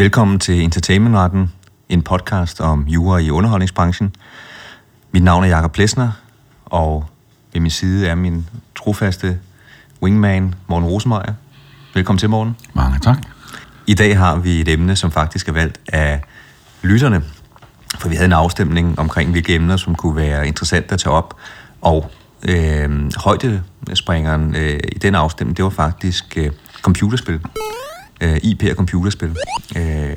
Velkommen til Entertainmentretten, en podcast om jura i underholdningsbranchen. Mit navn er Jakob Plesner, og ved min side er min trofaste wingman, Morten Rosemeier. Velkommen til, Morten. Mange tak. I dag har vi et emne, som faktisk er valgt af lytterne, for vi havde en afstemning omkring, hvilke emner, som kunne være interessante at tage op, og øh, højdespringeren øh, i den afstemning, det var faktisk øh, computerspil. Øh, IP og computerspil. Øh,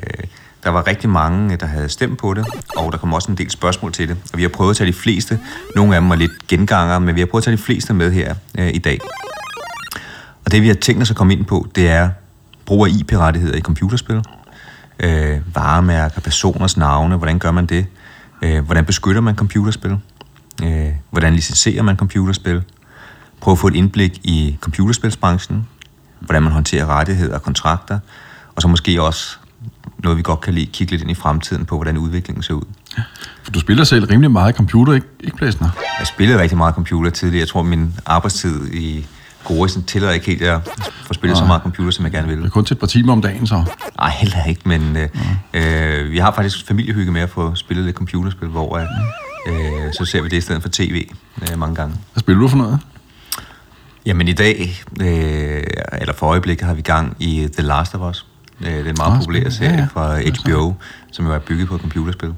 der var rigtig mange, øh, der havde stemt på det, og der kom også en del spørgsmål til det. Og vi har prøvet at tage de fleste, nogle af dem er lidt genganger, men vi har prøvet at tage de fleste med her øh, i dag. Og det vi har tænkt os at komme ind på, det er brug af IP-rettigheder i computerspil. Øh, varemærker, personers navne, hvordan gør man det? Øh, hvordan beskytter man computerspil? Øh, hvordan licenserer man computerspil? Prøv at få et indblik i computerspilsbranchen. Hvordan man håndterer rettigheder og kontrakter. Og så måske også noget, vi godt kan lide, kigge lidt ind i fremtiden på, hvordan udviklingen ser ud. For du spiller selv rimelig meget computer, ikke, ikke Plæsner? Jeg spillede rigtig meget computer tidligere. Jeg tror, min arbejdstid i Gorisen tæller ikke helt, at jeg får spillet så meget computer, som jeg gerne vil. Det er kun til et par timer om dagen, så. Nej, heller ikke, men øh, øh, vi har faktisk familiehygge med at få spillet lidt computerspil, hvor øh, så ser vi det i stedet for tv øh, mange gange. Hvad spiller du for noget? Jamen i dag, øh, eller for øjeblikket, har vi gang i The Last of Us. Øh, det er en meget Ah, populær spændende. Ja, serie ja. fra HBO, som jo er bygget på et computerspil.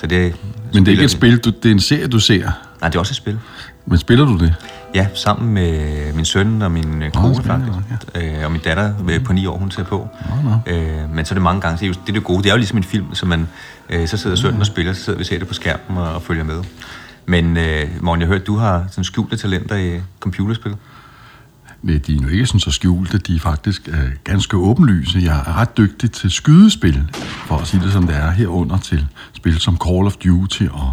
Så det, Men det er ikke et spil, du, det er en serie, du ser. Nej, det er også et spil. Men spiller du det? Ja, sammen med min søn og min øh, kone spændende, faktisk. Øh, og min datter øh, på ni år, hun ser på. Nå, nå. Øh, men så er det mange gange, det er, jo, det det gode. Det er jo ligesom en film, så man, øh, så sidder sønnen og spiller, så sidder vi og ser det på skærmen og, og følger med. Men øh, Morten, jeg hørte, du har sådan skjulte talenter i computerspil. Nej, de er nu ikke sådan så skjulte. De er faktisk øh, ganske åbenlyse. Jeg er ret dygtig til skydespil, for at sige det som det er, herunder til spil som Call of Duty og,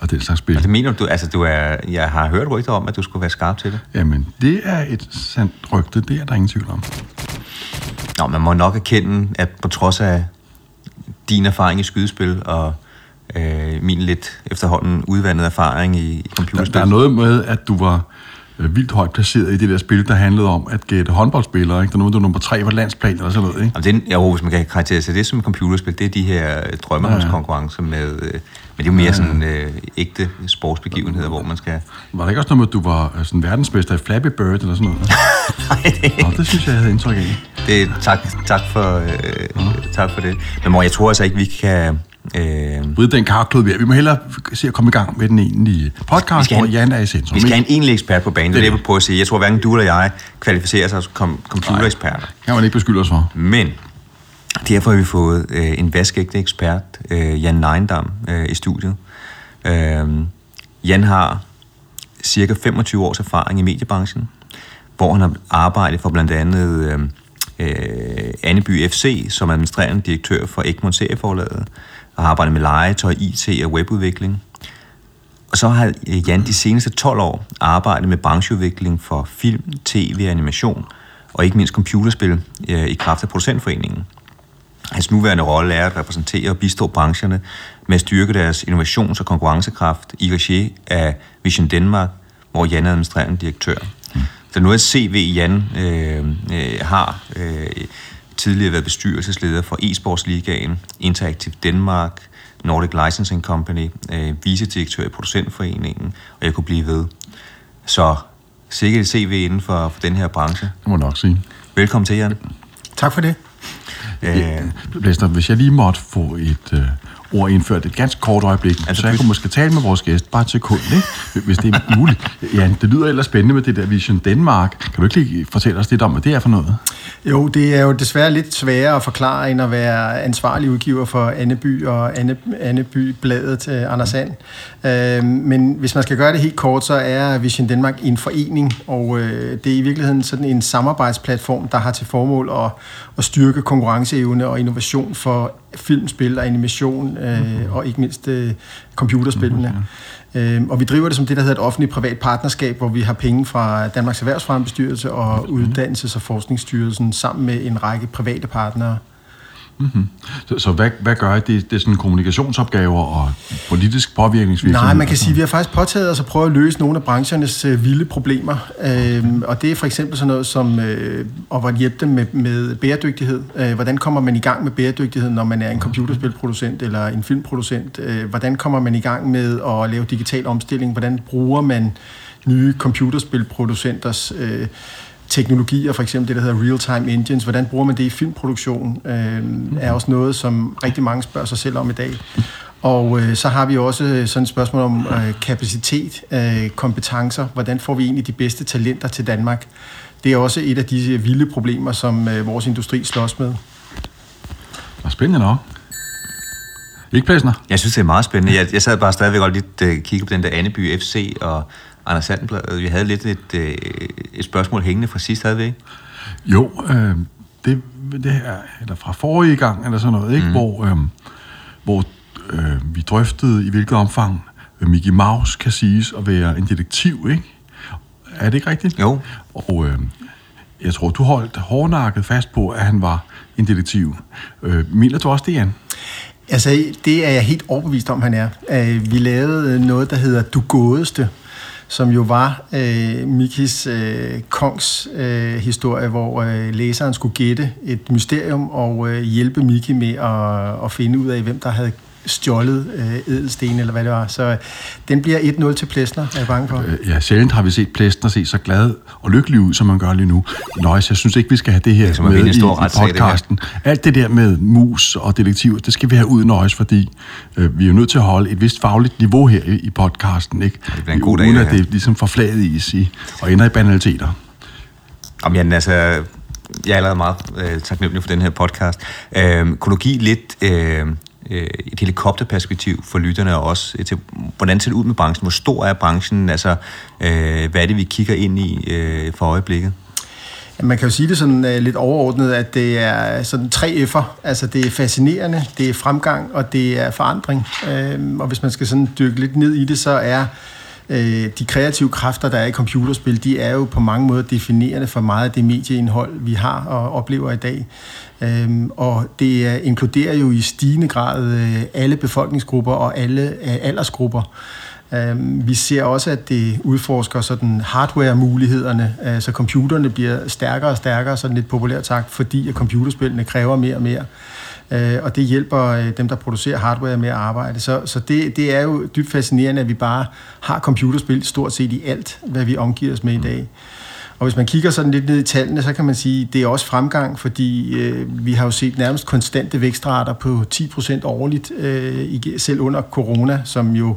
og den slags spil. Og det mener du, altså du er, jeg har hørt rygter om, at du skulle være skarp til det. Jamen, det er et sandt rygte. Det er der ingen tvivl om. Nå, man må nok erkende, at på trods af din erfaring i skydespil og øh, min lidt efterhånden udvandede erfaring i, i Der, computerspil. der er noget med, at du var øh, vildt højt placeret i det der spil, der handlede om at gætte håndboldspillere. Ikke? Der er noget, du nummer tre på landsplan eller sådan noget. Ikke? Jamen, det er, jo, hvis man kan karakterisere det som et computerspil, det er de her øh, drømmeholdskonkurrencer med, øh, men det er jo mere sådan øh, ægte sportsbegivenheder, hvor man skal... Var der ikke også noget med, at du var øh, sådan verdensmester i Flappy Bird eller sådan noget? Nej, det, Nå, det synes jeg, jeg havde indtryk af. det tak, tak, for, øh, tak for det. Men mor, jeg tror altså ikke, vi kan... Øh, Bryde den karklud ved. Vi må hellere se at komme i gang med den egentlige podcast, hvor Jan er i centrum. vi skal have en egentlig ekspert på banen, det er det, jeg vil prøve at sige. Jeg tror, hverken du eller jeg kvalificerer sig som computereksperter. kan man ikke beskylde os for. Men derfor har vi fået øh, en vaskægte ekspert, øh, Jan Neindam, øh, i studiet. Øh, Jan har cirka 25 års erfaring i mediebranchen, hvor han har arbejdet for blandt andet øh, øh, Anneby FC som administrerende direktør for Egmont Serieforlaget, og har arbejdet med legetøj, IT og webudvikling. Og så har øh, Jan de seneste 12 år arbejdet med brancheudvikling for film, tv og animation, og ikke mindst computerspil øh, i kraft af producentforeningen. Hans nuværende rolle er at repræsentere og bistå brancherne med at styrke deres innovations- og konkurrencekraft i regi af Vision Danmark, hvor Jan er administrerende direktør. Så nu er CV, Jan øh, øh, har øh, tidligere været bestyrelsesleder for e-sportsligaen, Interactive Denmark, Nordic Licensing Company, øh, vicedirektør i Producentforeningen, og jeg kunne blive ved. Så sikkert et CV inden for, for den her branche. Det må jeg nok sige. Velkommen til, Jan. Tak for det. Øh, Blæster, hvis jeg lige måtte få et øh, ord indført et ganske kort øjeblik, altså, så jeg kunne måske tale med vores gæst bare til sekund, ikke? hvis det er muligt. Ja, det lyder ellers spændende med det der Vision Danmark. Kan du ikke lige fortælle os lidt om, hvad det er for noget? Jo, det er jo desværre lidt sværere at forklare, end at være ansvarlig udgiver for Anneby og Anne, Anneby-bladet til Anders Sand. Øh, men hvis man skal gøre det helt kort, så er Vision Danmark en forening, og øh, det er i virkeligheden sådan en samarbejdsplatform, der har til formål at, at styrke konkurrenceevne og innovation for filmspil og animation, øh, og ikke mindst øh, computerspillene. Øh, og vi driver det som det, der hedder et offentligt-privat partnerskab, hvor vi har penge fra Danmarks Erhvervsfremmebestyrelse og Uddannelses- og Forskningsstyrelsen sammen med en række private partnere. Mm-hmm. Så, så hvad, hvad gør I? Det, det er sådan kommunikationsopgaver og politisk påvirkningsvirksomhed? Nej, man kan sige, at vi har faktisk påtaget os at prøve at løse nogle af branchernes øh, vilde problemer. Øhm, og det er for eksempel sådan noget som øh, at hjælpe dem med, med bæredygtighed. Øh, hvordan kommer man i gang med bæredygtighed, når man er en computerspilproducent eller en filmproducent? Øh, hvordan kommer man i gang med at lave digital omstilling? Hvordan bruger man nye computerspilproducenters øh, teknologier, for eksempel det, der hedder real-time engines, hvordan bruger man det i filmproduktion, øh, er også noget, som rigtig mange spørger sig selv om i dag. Og øh, så har vi også sådan et spørgsmål om øh, kapacitet, øh, kompetencer, hvordan får vi egentlig de bedste talenter til Danmark. Det er også et af de vilde problemer, som øh, vores industri slås med. Og spændende nok. Ikke Plæsner? Jeg synes, det er meget spændende. Jeg, jeg sad bare stadigvæk og lidt uh, kigge på den der Anneby FC og Anders Sandenblad. Vi havde lidt et, uh, et spørgsmål hængende fra sidst, havde vi ikke? Jo, øh, det, det her, eller fra forrige gang, eller sådan noget, ikke? Mm. hvor, øh, hvor øh, vi drøftede, i hvilket omfang Mickey Mouse kan siges at være en detektiv, ikke? Er det ikke rigtigt? Jo. Og øh, jeg tror, du holdt hårdnakket fast på, at han var en detektiv. Øh, mener du også det, Jan? Altså, det er jeg helt overbevist om, han er. Øh, vi lavede noget, der hedder Du Gådeste, som jo var øh, Mikis øh, kongs øh, historie, hvor øh, læseren skulle gætte et mysterium og øh, hjælpe Miki med at, at finde ud af, hvem der havde stjålet øh, edelsten, eller hvad det var. Så øh, den bliver 1-0 til Plæsner, er jeg bange for. Øh, ja, sjældent har vi set Plæsner se så glad og lykkelig ud, som man gør lige nu. Nøjes, jeg synes ikke, vi skal have det her det med i, i podcasten. Det Alt det der med mus og detektiver, det skal vi have ud, Nøjes, fordi øh, vi er jo nødt til at holde et vist fagligt niveau her i, i podcasten, ikke? Det bliver en god dag, Uden at det er ligesom forflaget i, og ender i banaliteter. Om Jan, altså, jeg er allerede meget øh, taknemmelig for den her podcast. Øh, kunne du give lidt... Øh, øh, et helikopterperspektiv for lytterne og også øh, til, hvordan ser det ud med branchen? Hvor stor er branchen? Altså, øh, hvad er det, vi kigger ind i øh, for øjeblikket? Man kan jo sige det sådan uh, lidt overordnet, at det er sådan tre F'er. Altså det er fascinerende, det er fremgang, og det er forandring. Uh, og hvis man skal sådan dykke lidt ned i det, så er uh, de kreative kræfter, der er i computerspil, de er jo på mange måder definerende for meget af det medieindhold, vi har og oplever i dag. Øhm, og det inkluderer jo i stigende grad øh, alle befolkningsgrupper og alle øh, aldersgrupper. Øhm, vi ser også, at det udforsker sådan hardware-mulighederne, øh, så computerne bliver stærkere og stærkere, sådan lidt populært sagt, fordi at computerspillene kræver mere og mere. Øh, og det hjælper øh, dem, der producerer hardware med at arbejde. Så, så det, det er jo dybt fascinerende, at vi bare har computerspil stort set i alt, hvad vi omgiver os med i dag. Og hvis man kigger sådan lidt ned i tallene, så kan man sige, at det er også fremgang, fordi øh, vi har jo set nærmest konstante vækstrater på 10% årligt, øh, selv under corona, som jo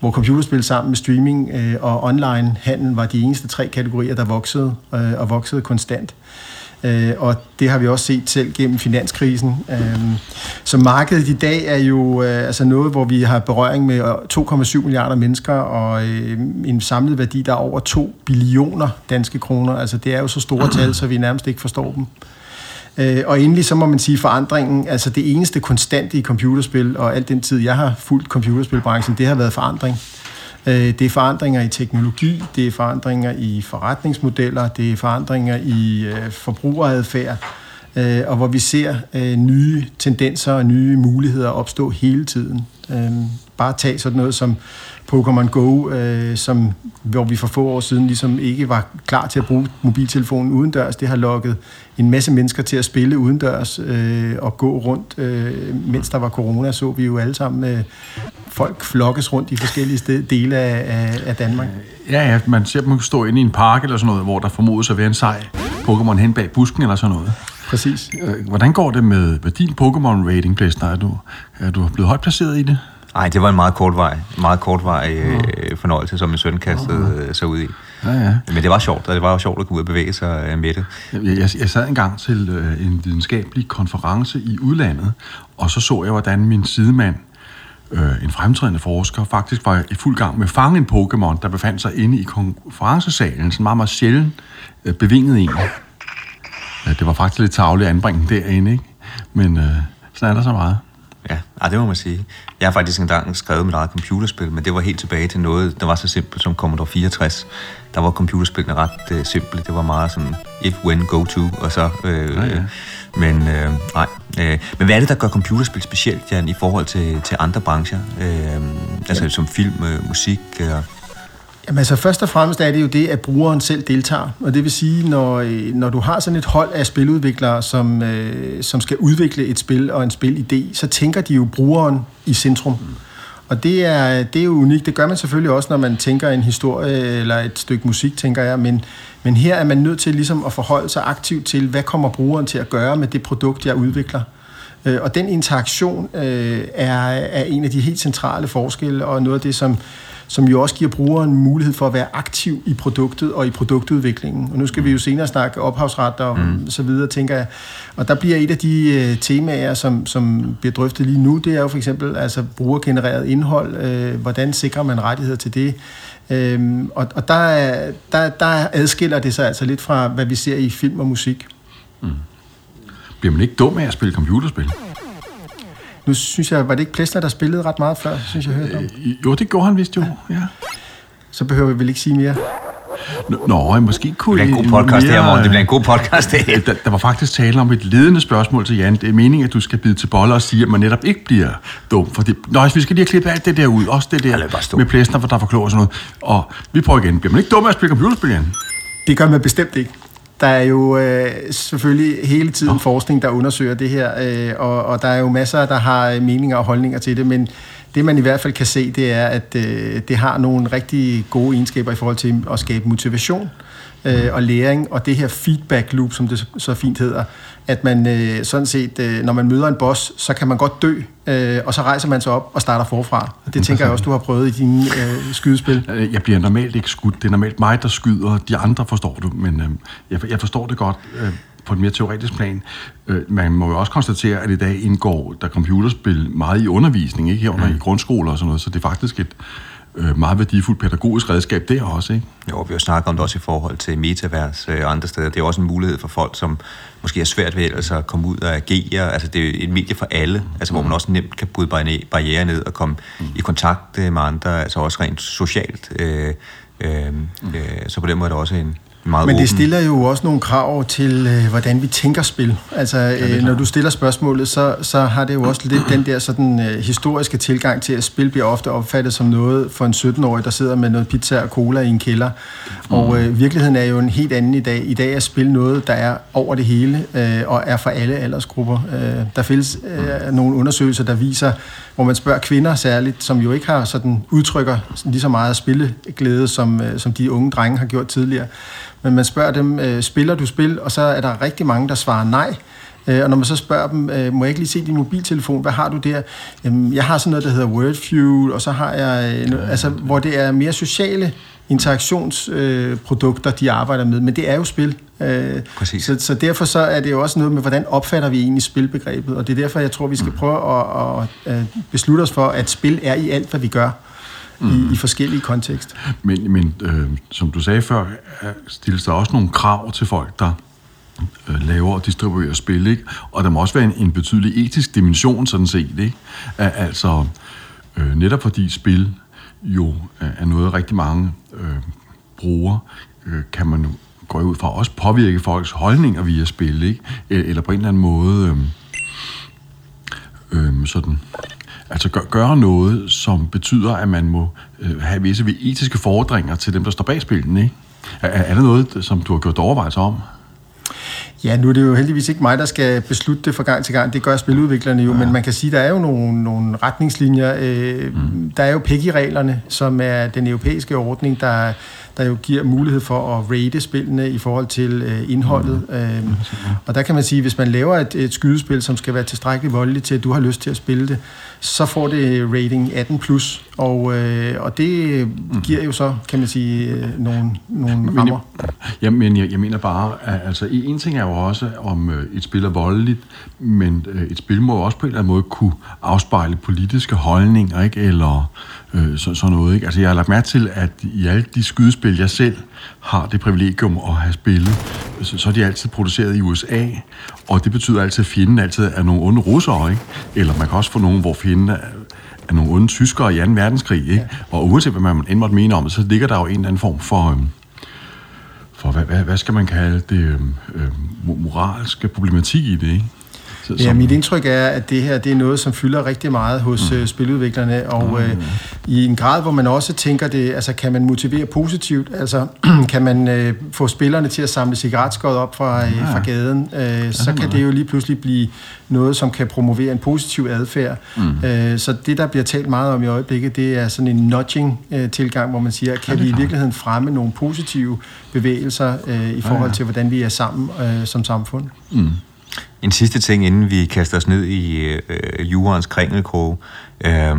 hvor computerspil sammen med streaming øh, og online handel var de eneste tre kategorier, der voksede øh, og voksede konstant. Øh, Øh, og det har vi også set selv gennem finanskrisen. Øh, så markedet i dag er jo øh, altså noget, hvor vi har berøring med øh, 2,7 milliarder mennesker og øh, en samlet værdi, der er over 2 billioner danske kroner. Altså det er jo så store tal, så vi nærmest ikke forstår dem. og endelig så må man sige forandringen, altså det eneste konstante i computerspil, og alt den tid, jeg har fulgt computerspilbranchen, det har været forandring. Øh, det er forandringer i teknologi, det er forandringer i forretningsmodeller, det er forandringer i øh, forbrugeradfærd, øh, og hvor vi ser øh, nye tendenser og nye muligheder opstå hele tiden. Bare tag sådan noget som Pokémon Go, øh, som, hvor vi for få år siden ligesom ikke var klar til at bruge mobiltelefonen udendørs. Det har lukket en masse mennesker til at spille udendørs øh, og gå rundt. Øh, mens der var corona, så vi jo alle sammen øh, folk flokkes rundt i forskellige sted, dele af, af, Danmark. Ja, ja, man ser dem stå inde i en park eller sådan noget, hvor der formodes at være en sej Pokémon hen bag busken eller sådan noget. Præcis. Øh, hvordan går det med, med din Pokémon-rating, Plæsner? Er du, er du blevet højt placeret i det? Nej, det var en meget kort vej, meget kort vej øh, fornøjelse, som min søn kastede øh, sig ud i. Ja, ja. Men det var sjovt, og det var jo sjovt at gå ud og bevæge sig øh, med det. Jeg, jeg, jeg sad engang til øh, en videnskabelig konference i udlandet, og så så jeg, hvordan min sidemand, øh, en fremtrædende forsker, faktisk var i fuld gang med at fange en Pokémon, der befandt sig inde i konferencesalen, sådan meget, meget sjældent øh, bevinget en. Ja, det var faktisk lidt tavligt at anbringe derinde, ikke? Men øh, sådan er der så meget. Ja, ah, det må man sige. Jeg har faktisk engang skrevet mit eget computerspil, men det var helt tilbage til noget, der var så simpelt som Commodore 64. Der var computerspillene ret uh, simple. Det var meget sådan if, when, go to, og så uh, ja, ja. Men øh, nej. Øh, men hvad er det, der gør computerspil specielt, Jan, i forhold til, til andre brancher? Øh, altså ja. som film, øh, musik? Øh. Jamen altså først og fremmest er det jo det, at brugeren selv deltager. Og det vil sige, når, øh, når du har sådan et hold af spiludviklere, som, øh, som skal udvikle et spil og en spilidé, så tænker de jo brugeren i centrum. Mm. Og det er, det er jo unikt. Det gør man selvfølgelig også, når man tænker en historie eller et stykke musik, tænker jeg. Men, men her er man nødt til ligesom at forholde sig aktivt til, hvad kommer brugeren til at gøre med det produkt, jeg udvikler. Øh, og den interaktion øh, er, er en af de helt centrale forskelle, og noget af det, som, som jo også giver brugeren mulighed for at være aktiv i produktet og i produktudviklingen. Og nu skal vi jo senere snakke ophavsret og mm. så videre, tænker jeg. Og der bliver et af de øh, temaer, som, som bliver drøftet lige nu, det er jo for eksempel altså brugergenereret indhold. Øh, hvordan sikrer man rettigheder til det? Øhm, og og der, der, der adskiller det sig altså lidt fra, hvad vi ser i film og musik. Mm. Bliver man ikke dum af at spille computerspil? Nu synes jeg, var det ikke Plessner, der spillede ret meget før, synes jeg, hørte om? Øh, jo, det gjorde han vist jo, ja. Så behøver vi vel ikke sige mere. Nå, nå måske kunne det bliver en god podcast mere, her, morgen. Det bliver en god podcast det her. Der, der var faktisk tale om et ledende spørgsmål til Jan. Det er meningen, at du skal bide til boller og sige, at man netop ikke bliver dum. Fordi, nå, vi skal lige have klippet alt det der ud. Også det der med plæsner, for der er for og sådan noget. Og vi prøver igen. Bliver man ikke dum af at spille computerspil, Jan? Det gør man bestemt ikke. Der er jo øh, selvfølgelig hele tiden forskning, der undersøger det her, øh, og, og der er jo masser, der har øh, meninger og holdninger til det, men det man i hvert fald kan se, det er, at øh, det har nogle rigtig gode egenskaber i forhold til at skabe motivation øh, og læring, og det her feedback loop, som det så fint hedder, at man øh, sådan set, øh, når man møder en boss, så kan man godt dø, øh, og så rejser man sig op og starter forfra. Og det tænker jeg også, du har prøvet i dine øh, skydespil. Jeg bliver normalt ikke skudt. Det er normalt mig, der skyder. De andre forstår du, men øh, jeg, jeg forstår det godt. Øh, på et mere teoretisk plan. Øh, man må jo også konstatere, at i dag indgår der computerspil meget i undervisning, ikke herunder mm. i grundskoler og sådan noget, så det er faktisk et øh, meget værdifuldt pædagogisk redskab der også, ikke? Jo, vi har snakket om det også i forhold til metavers og andre steder. Det er også en mulighed for folk, som måske er svært ved ellers at komme ud og agere. Altså, det er et medie for alle, altså, hvor man også nemt kan bryde barriere ned og komme mm. i kontakt med andre, altså også rent socialt. Øh, øh, øh, så på den måde er det også en, meget Men det stiller jo også nogle krav til, øh, hvordan vi tænker spil. Altså, ja, øh, når du stiller spørgsmålet, så, så har det jo også lidt den der sådan, øh, historiske tilgang til, at spil bliver ofte opfattet som noget for en 17-årig, der sidder med noget pizza og cola i en kælder. Mm. Og øh, virkeligheden er jo en helt anden i dag. I dag er spil noget, der er over det hele, øh, og er for alle aldersgrupper. Øh, der findes øh, nogle undersøgelser, der viser, hvor man spørger kvinder særligt, som jo ikke har sådan udtrykker lige så meget spilleglæde, som, øh, som de unge drenge har gjort tidligere. Men man spørger dem, øh, spiller du spil? Og så er der rigtig mange, der svarer nej. Øh, og når man så spørger dem, må jeg ikke lige se din mobiltelefon, hvad har du der? Jeg har sådan noget, der hedder Wordfuel, og så har jeg, altså, hvor det er mere sociale interaktionsprodukter, de arbejder med, men det er jo spil. Præcis. Så, så derfor så er det jo også noget med, hvordan opfatter vi egentlig spilbegrebet, og det er derfor, jeg tror, vi skal mm. prøve at, at beslutte os for, at spil er i alt, hvad vi gør mm. i, i forskellige kontekst. Men, men øh, som du sagde før, stilles der også nogle krav til folk, der øh, laver og distribuerer spil, ikke? og der må også være en, en betydelig etisk dimension, sådan set. Ikke? Altså, øh, netop fordi spil jo er noget, rigtig mange øh, bruger, øh, kan man gå ud fra også påvirke folks holdninger via spil, ikke? eller på en eller anden måde øh, øh, sådan altså gør, gøre noget, som betyder, at man må øh, have visse etiske fordringer til dem, der står bag spillen, ikke? Er, er der noget, som du har gjort overvejelser om? Ja, nu er det jo heldigvis ikke mig, der skal beslutte det fra gang til gang. Det gør spiludviklerne jo, ja. men man kan sige, der er jo nogle, nogle retningslinjer. Øh, mm. Der er jo PEGI-reglerne, som er den europæiske ordning, der der jo giver mulighed for at rate spillene i forhold til øh, indholdet. Øhm, og der kan man sige, hvis man laver et, et skydespil, som skal være tilstrækkeligt voldeligt til, at du har lyst til at spille det, så får det rating 18+, plus, og, øh, og det mm. giver jo så, kan man sige, øh, nogle, nogle men, rammer. Ja, men jeg, jeg mener bare, at altså, en ting er jo også, om øh, et spil er voldeligt, men øh, et spil må også på en eller anden måde kunne afspejle politiske holdninger, ikke? eller øh, så, sådan noget. Ikke? Altså, jeg har lagt mærke til, at i alle de skydespil, jeg selv har det privilegium at have spillet, så, så er de altid produceret i USA, og det betyder altid, at fjenden altid er nogle onde russere, ikke? Eller man kan også få nogen, hvor fjenden er, er nogle onde tyskere i 2. verdenskrig, ikke? Ja. Og uanset hvad man end måtte mene om det, så ligger der jo en eller anden form for... Øh, for hvad, hvad, hvad skal man kalde det, øh, moralske problematik i det, ikke? Så, ja, mit indtryk er, at det her det er noget, som fylder rigtig meget hos mm. øh, spiludviklerne, og mm. øh, i en grad, hvor man også tænker det, altså kan man motivere positivt, altså kan man øh, få spillerne til at samle cigaretskod op fra, øh, fra gaden, øh, så kan det jo lige pludselig blive noget, som kan promovere en positiv adfærd. Mm. Øh, så det, der bliver talt meget om i øjeblikket, det er sådan en nudging-tilgang, hvor man siger, kan vi i virkeligheden fremme nogle positive bevægelser øh, i forhold til, hvordan vi er sammen øh, som samfund? Mm. En sidste ting, inden vi kaster os ned i øh, jurens kringelkrog. Øh,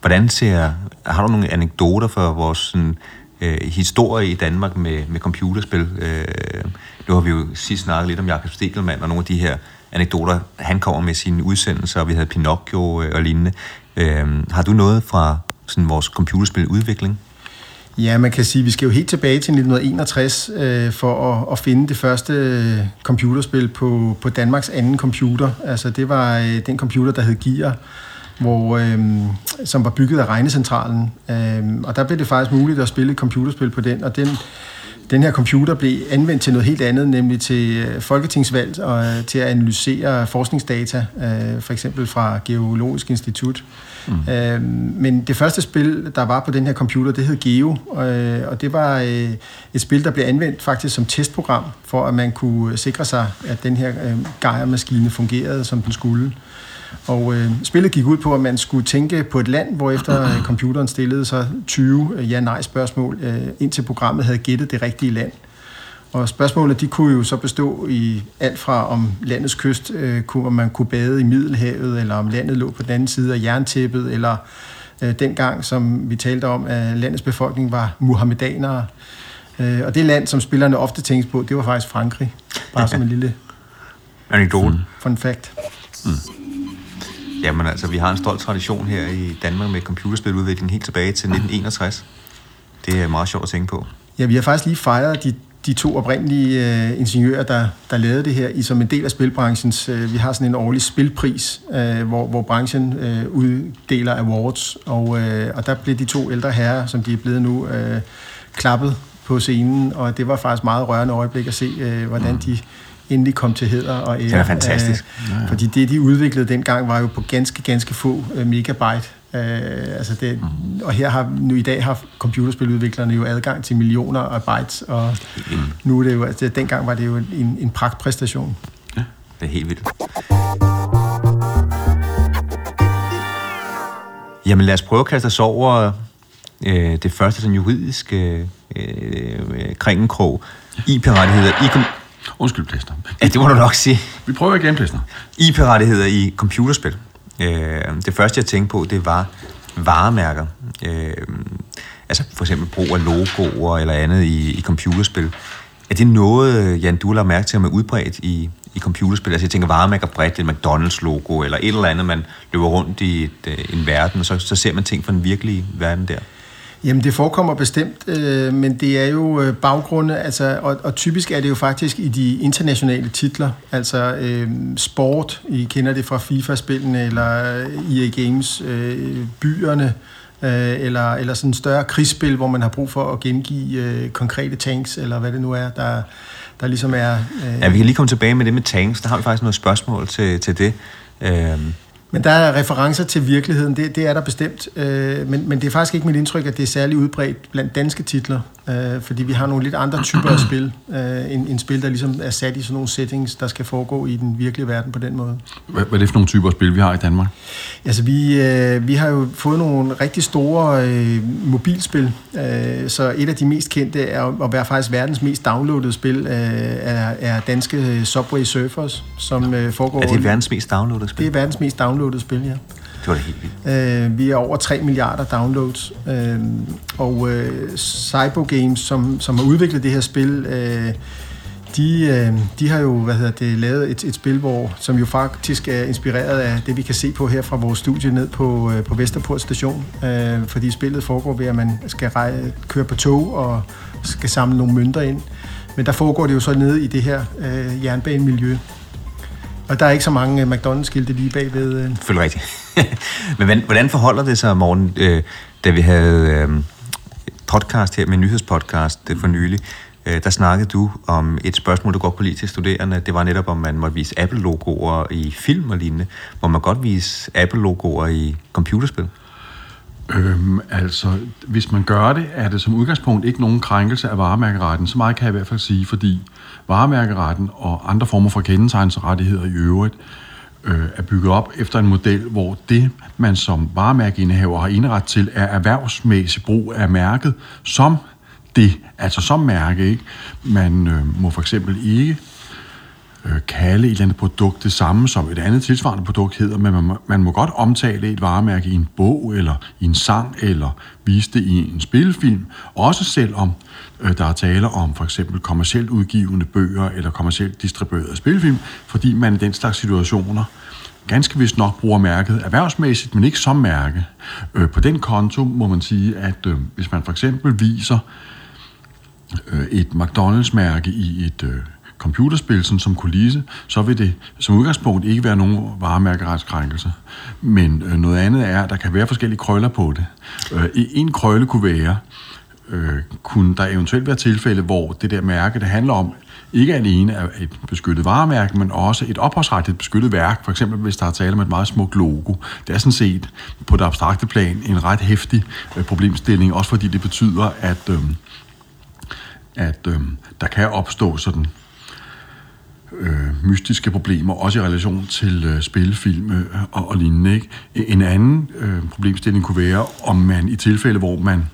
hvordan ser... Har du nogle anekdoter for vores sådan, øh, historie i Danmark med, med computerspil? Øh, nu har vi jo sidst snakket lidt om Jakob Stegelmann og nogle af de her anekdoter, han kommer med sine udsendelser, og vi havde Pinocchio øh, og lignende. Øh, har du noget fra sådan vores computerspiludvikling? Ja, man kan sige, at vi skal jo helt tilbage til 1961 øh, for at, at finde det første øh, computerspil på, på Danmarks anden computer. Altså det var øh, den computer, der hed Gear, hvor, øh, som var bygget af regnecentralen. Øh, og der blev det faktisk muligt at spille et computerspil på den, og den den her computer blev anvendt til noget helt andet, nemlig til øh, folketingsvalg og øh, til at analysere forskningsdata, øh, for eksempel fra Geologisk Institut. Mm. Øh, men det første spil, der var på den her computer, det hed Geo, øh, og det var øh, et spil, der blev anvendt faktisk som testprogram, for at man kunne øh, sikre sig, at den her øh, Gaia-maskine fungerede, som den skulle. Og øh, spillet gik ud på, at man skulle tænke på et land, hvor efter øh, computeren stillede sig 20 øh, ja-nej-spørgsmål, øh, indtil programmet havde gættet det rigtige land. Og spørgsmålene, de kunne jo så bestå i alt fra, om landets kyst, øh, kunne, om man kunne bade i Middelhavet, eller om landet lå på den anden side af jerntæppet, eller øh, dengang, som vi talte om, at landets befolkning var muhammedanere. Øh, og det land, som spillerne ofte tænkte på, det var faktisk Frankrig. Bare som en lille... Anekdote. Fun fact. Mm. Jamen altså, vi har en stolt tradition her i Danmark med computerspiludvikling helt tilbage til 1961. Det er meget sjovt at tænke på. Ja, vi har faktisk lige fejret de, de to oprindelige øh, ingeniører, der, der lavede det her, i som en del af spilbranchens. Øh, vi har sådan en årlig spilpris, øh, hvor, hvor branchen øh, uddeler awards, og, øh, og der blev de to ældre herrer, som de er blevet nu, øh, klappet på scenen, og det var faktisk meget rørende øjeblik at se, øh, hvordan mm. de endelig kom til heder og ære. Det er fantastisk. Øh. Fordi det, de udviklede dengang, var jo på ganske, ganske få øh, megabyte. Øh, altså det, mm. Og her har nu i dag har computerspiludviklerne jo adgang til millioner af bytes, og mm. nu er det jo, altså dengang var det jo en, en pragtpræstation. Ja, det er helt vildt. Jamen lad os prøve at kaste os over øh, det første sådan juridiske øh, øh, kringenkrog. IP-rettigheder i, kom- Undskyld, Plæster. Ja, det må du nok sige. Vi prøver igen, Plæster. IP-rettigheder i computerspil. Øh, det første, jeg tænkte på, det var varemærker. Øh, altså for eksempel brug af logoer eller andet i, i computerspil. Er det noget, Jan, du har mærke til, at er udbredt i, i computerspil? Altså jeg tænker varemærker bredt, et McDonald's-logo eller et eller andet, man løber rundt i et, øh, en verden, og så, så ser man ting fra den virkelige verden der. Jamen det forekommer bestemt, øh, men det er jo øh, baggrunde, altså, og, og typisk er det jo faktisk i de internationale titler, altså øh, sport, I kender det fra FIFA-spillene, eller øh, EA Games, øh, byerne, øh, eller, eller sådan større krigsspil, hvor man har brug for at gengive øh, konkrete tanks, eller hvad det nu er, der, der ligesom er... Øh... Ja, vi kan lige komme tilbage med det med tanks, der har vi faktisk noget spørgsmål til, til det. Øh... Men der er referencer til virkeligheden, det, det er der bestemt. Øh, men, men det er faktisk ikke mit indtryk, at det er særlig udbredt blandt danske titler, øh, fordi vi har nogle lidt andre typer af spil, øh, en, en spil, der ligesom er sat i sådan nogle settings, der skal foregå i den virkelige verden på den måde. Hvad, hvad er det for nogle typer af spil, vi har i Danmark? Altså, vi, øh, vi har jo fået nogle rigtig store øh, mobilspil, øh, så et af de mest kendte er at være faktisk verdens mest downloadede spil, øh, er, er danske Subway Surfers, som øh, foregår... Er det verdens mest downloadede spil? Det er verdens mest downloadede spil, ja. Det var det helt vildt. Øh, vi er over 3 milliarder downloads. Øh, og øh, Cyber Games, som, som har udviklet det her spil, øh, de, øh, de har jo hvad hedder det, lavet et, et spil, hvor, som jo faktisk er inspireret af det, vi kan se på her fra vores studie ned på, øh, på Vesterport station. Øh, fordi spillet foregår ved, at man skal rej, køre på tog og skal samle nogle mønter ind. Men der foregår det jo så nede i det her øh, jernbanemiljø. Og der er ikke så mange øh, McDonald's-skilte lige bagved. Øh. Følger rigtigt. Men hvordan forholder det sig, morgen, øh, da vi havde øh, podcast her med nyhedspodcast for nylig, øh, der snakkede du om et spørgsmål, du godt kunne lide til studerende. Det var netop, om man måtte vise Apple-logoer i film og lignende. Må man godt vise Apple-logoer i computerspil? Øhm, altså, hvis man gør det, er det som udgangspunkt ikke nogen krænkelse af varemærkeretten. Så meget kan jeg i hvert fald sige, fordi varemærkeretten og andre former for kendetegnsrettigheder i øvrigt øh, er bygget op efter en model, hvor det, man som varemærkeindehaver har indret til, er erhvervsmæssig brug af mærket som det, altså som mærke. Ikke? Man øh, må for eksempel ikke øh, kalde et eller andet produkt det samme som et andet tilsvarende produkt hedder, men man må, man må godt omtale et varemærke i en bog, eller i en sang, eller vise det i en spilfilm, også selvom øh, der er tale om for eksempel kommercielt udgivende bøger, eller kommercielt distribuerede spilfilm, fordi man i den slags situationer ganske vist nok bruger mærket erhvervsmæssigt, men ikke som mærke. Øh, på den konto må man sige, at øh, hvis man for eksempel viser øh, et McDonald's-mærke i et øh, computerspil sådan som kulisse, så vil det som udgangspunkt ikke være nogen varemærkeretskrænkelse. Men øh, noget andet er, at der kan være forskellige krøller på det. Øh, en krølle kunne være, øh, kunne der eventuelt være tilfælde, hvor det der mærke, det handler om, ikke alene er et beskyttet varemærke, men også et ophavsretligt beskyttet værk, for eksempel hvis der er tale om et meget smukt logo. Det er sådan set på det abstrakte plan en ret hæftig øh, problemstilling, også fordi det betyder, at, øh, at øh, der kan opstå sådan øh, mystiske problemer, også i relation til øh, spillefilm øh, og, og lignende. Ikke? En anden øh, problemstilling kunne være, om man i tilfælde, hvor man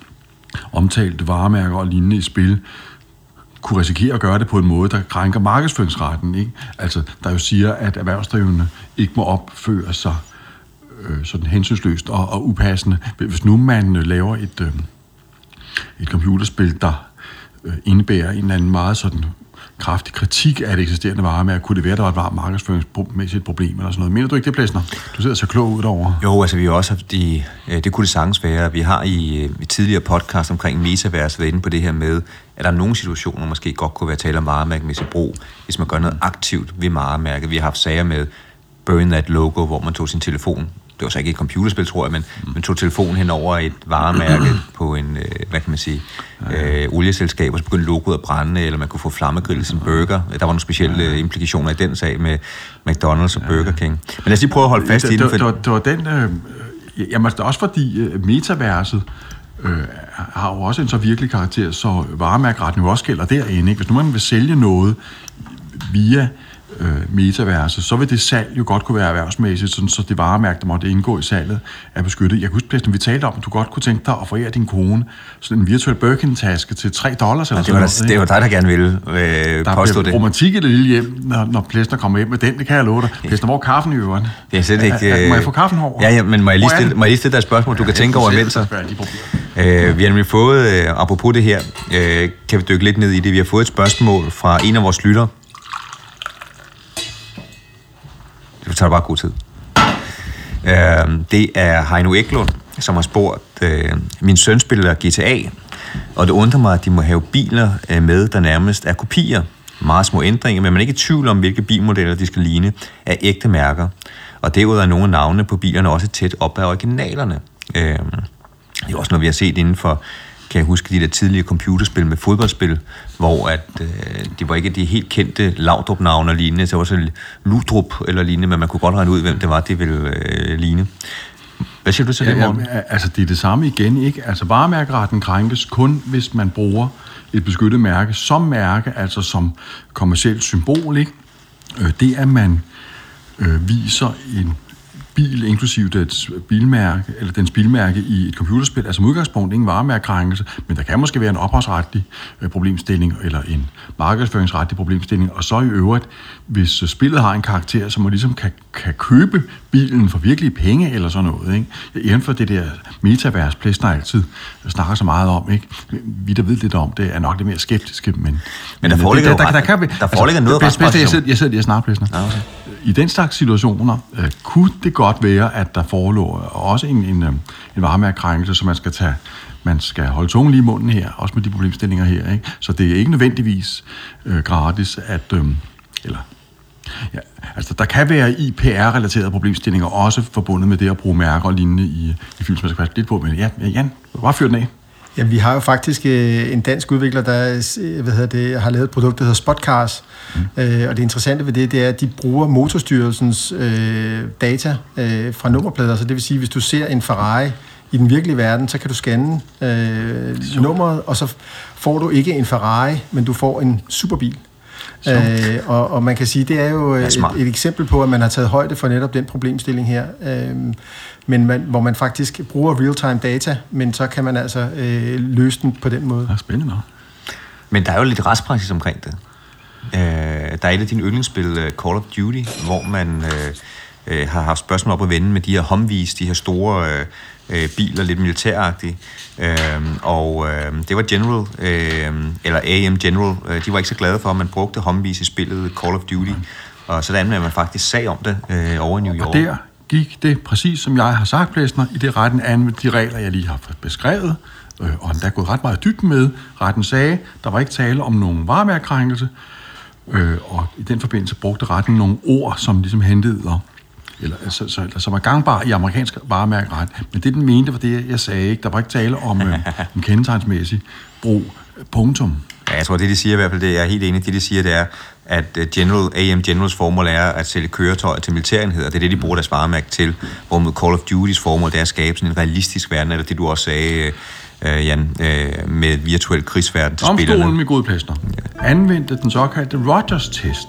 omtalte varemærker og lignende i spil, kunne risikere at gøre det på en måde, der krænker markedsføringsretten. Ikke? Altså, der jo siger, at erhvervsdrivende ikke må opføre sig øh, sådan hensynsløst og, og upassende. Hvis nu man øh, laver et, øh, et computerspil, der øh, indebærer en eller anden meget sådan kraftig kritik af det eksisterende varemærke. Kunne det være, at der var et varmt markedsføringsmæssigt problem eller sådan noget? Mener du ikke det, Plæsner? Du sidder så klog ud over. Jo, altså vi har også haft de, øh, det kunne det sagtens være. Vi har i, øh, i tidligere podcast omkring metaverse været inde på det her med, at der er nogle situationer, måske godt kunne være tale om varemærkemæssig brug, hvis man gør noget aktivt ved varemærket. Vi har haft sager med Burn That Logo, hvor man tog sin telefon det var så ikke et computerspil, tror jeg, men, mm. men tog telefonen hen over et varemærke på en, øh, hvad kan man sige, øh, olieselskab, og så begyndte logoet at brænde, eller man kunne få flammegrill sin burger. Der var nogle specielle ja. implikationer i den sag med McDonald's og Burger King. Men lad os lige prøve at holde fast i den. For... Det, var, det var den, øh, jamen også fordi øh, metaverset, øh, har jo også en så virkelig karakter, så varemærkeretten jo også gælder derinde. Ikke? Hvis nu man vil sælge noget via øh, metaverse, så vil det salg jo godt kunne være erhvervsmæssigt, sådan, så det varemærke, der måtte indgå i salget, er beskyttet. Jeg kan huske, at vi talte om, at du godt kunne tænke dig at forære din kone sådan en virtuel Birkin-taske til 3 dollars eller ja, det var sådan noget. Det var dig, der gerne ville øh, der påstå det. romantik i det lille hjem, når, når Plæsner kommer hjem med den, det kan jeg love dig. Plæsner, hvor er kaffen i øvrigt? Det er slet ikke... Øh... Må jeg få kaffen over? Ja, ja, men må jeg lige stille, må jeg lige stille dig et spørgsmål, du kan tænke over imens? Øh, vi har nemlig fået, øh, apropos det her, øh, kan vi dykke lidt ned i det. Vi har fået et spørgsmål fra en af vores tager Det bare god tid. Øh, det er Heino Eklund, som har spurgt, øh, min søn spiller GTA, og det undrer mig, at de må have biler øh, med, der nærmest er kopier. Meget små ændringer, men man er ikke i tvivl om, hvilke bilmodeller de skal ligne af ægte mærker. Og derudover er nogle af navnene på bilerne også tæt op af originalerne. Øh, det er også noget, vi har set inden for kan jeg huske de der tidlige computerspil med fodboldspil, hvor at, øh, det var ikke de helt kendte Laudrup-navne og lignende, så var så Ludrup eller lignende, men man kunne godt regne ud, hvem det var, det ville øh, ligne. Hvad siger du til ja, det, Morten? Ja, altså, det er det samme igen, ikke? Altså, varemærkeretten krænkes kun, hvis man bruger et beskyttet mærke som mærke, altså som kommersielt symbol, ikke? Øh, det er, at man øh, viser en bil, inklusive dets bilmærke, eller dens bilmærke i et computerspil, altså som udgangspunkt ingen varemærkekrænkelse, men der kan måske være en ophavsretlig øh, problemstilling, eller en markedsføringsretlig problemstilling, og så i øvrigt, hvis øh, spillet har en karakter, som man ligesom kan, kan købe bilen for virkelige penge, eller sådan noget, ikke? Inden for det der metavers, Plæsner altid snakker så meget om, ikke? Vi, der ved lidt om det, er nok lidt mere skeptiske, men... Men der foreligger der, der, der, der, kan, der foreligger altså, noget bedst, bedst, jeg, sidder, jeg sidder og snakker, Plæsner. Ja, okay. I den slags situationer øh, kunne det godt være, at der forelå også en, en, øh, en varemærkekrænkelse, som man skal tage man skal holde tungen lige i munden her, også med de problemstillinger her. Ikke? Så det er ikke nødvendigvis øh, gratis at... Øh, eller Ja, altså der kan være IPR-relaterede problemstillinger også forbundet med det at bruge mærker og lignende i, i film, lidt på. Men ja, Jan, bare fyr den af. Ja, vi har jo faktisk øh, en dansk udvikler, der øh, hvad hedder det, har lavet et produkt, der hedder Spotcars. Mm. Øh, og det interessante ved det, det er, at de bruger Motorstyrelsens øh, data øh, fra nummerplader. Så det vil sige, hvis du ser en Ferrari i den virkelige verden, så kan du scanne øh, nummeret, og så får du ikke en Ferrari, men du får en superbil. Øh, og, og man kan sige, det er jo et, et eksempel på, at man har taget højde for netop den problemstilling her. Øh, men man, hvor man faktisk bruger real-time data, men så kan man altså øh, løse den på den måde. Det er spændende. Men der er jo lidt retspraksis omkring det. Øh, der er et af dine yndlingsspil, uh, Call of Duty, hvor man øh, øh, har haft spørgsmål op at vende med de her Humvees, de her store øh, øh, biler, lidt militæragtige. Øh, og øh, det var General, øh, eller AM General, øh, de var ikke så glade for, at man brugte Humvees i spillet Call of Duty. Og så anmeldte man faktisk sag om det øh, over i New York. Og der gik det præcis, som jeg har sagt, Plæsner, i det retten anvendte de regler, jeg lige har beskrevet, øh, og der er gået ret meget dybt med. Retten sagde, der var ikke tale om nogen varemærkrænkelse, øh, og i den forbindelse brugte retten nogle ord, som ligesom hentede eller, så, så, som er gangbar i amerikansk varemærkeret. Men det, den mente, var det, jeg sagde. Ikke? Der var ikke tale om øh, en kendetegnsmæssig brug. Punktum. Ja, jeg tror, det de siger i hvert fald, det er helt enig. Det de siger, det er, at øh, General, AM Generals formål er at sælge køretøjer til militærenheder. Det er det, de bruger deres varemærke til. Hvorimod Call of Duty's formål det er at skabe sådan en realistisk verden, eller det du også sagde, øh, Jan, øh, med virtuel krigsverden til Domstolen, spillerne. Domstolen, min gode plæsner, anvendte den såkaldte Rogers-test.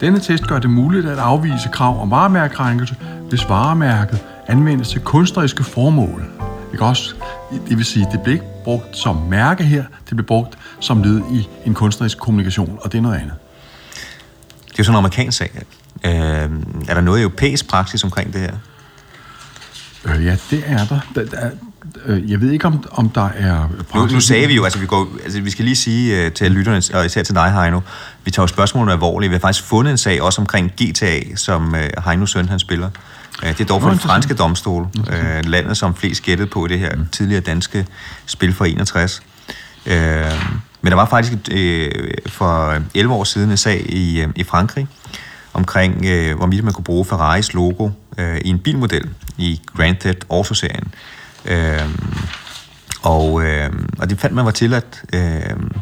Denne test gør det muligt at afvise krav om varemærkekrænkelse, hvis varemærket anvendes til kunstneriske formål. Ikke også? Det vil sige, det bliver ikke brugt som mærke her, det bliver brugt som led i en kunstnerisk kommunikation, og det er noget andet. Det er jo sådan en amerikansk sag. Øh, er der noget europæisk praksis omkring det her? Øh, ja, det er der. der, der øh, jeg ved ikke, om, om der er... Nu, nu sagde vi jo, altså vi, går, altså vi skal lige sige uh, til lytterne, og især til dig, Heino, vi tager jo spørgsmålene alvorligt. Vi har faktisk fundet en sag også omkring GTA, som uh, Heino søn han spiller. Uh, det er dog for den franske domstol, uh, landet som flest gættede på det her mm. tidligere danske spil for 61. Uh, men der var faktisk uh, for 11 år siden en sag i, uh, i Frankrig, omkring, uh, hvorvidt man kunne bruge Ferraris logo uh, i en bilmodel i Grand Theft Auto-serien. Øhm, og, øhm, og det fandt man var tilladt øhm,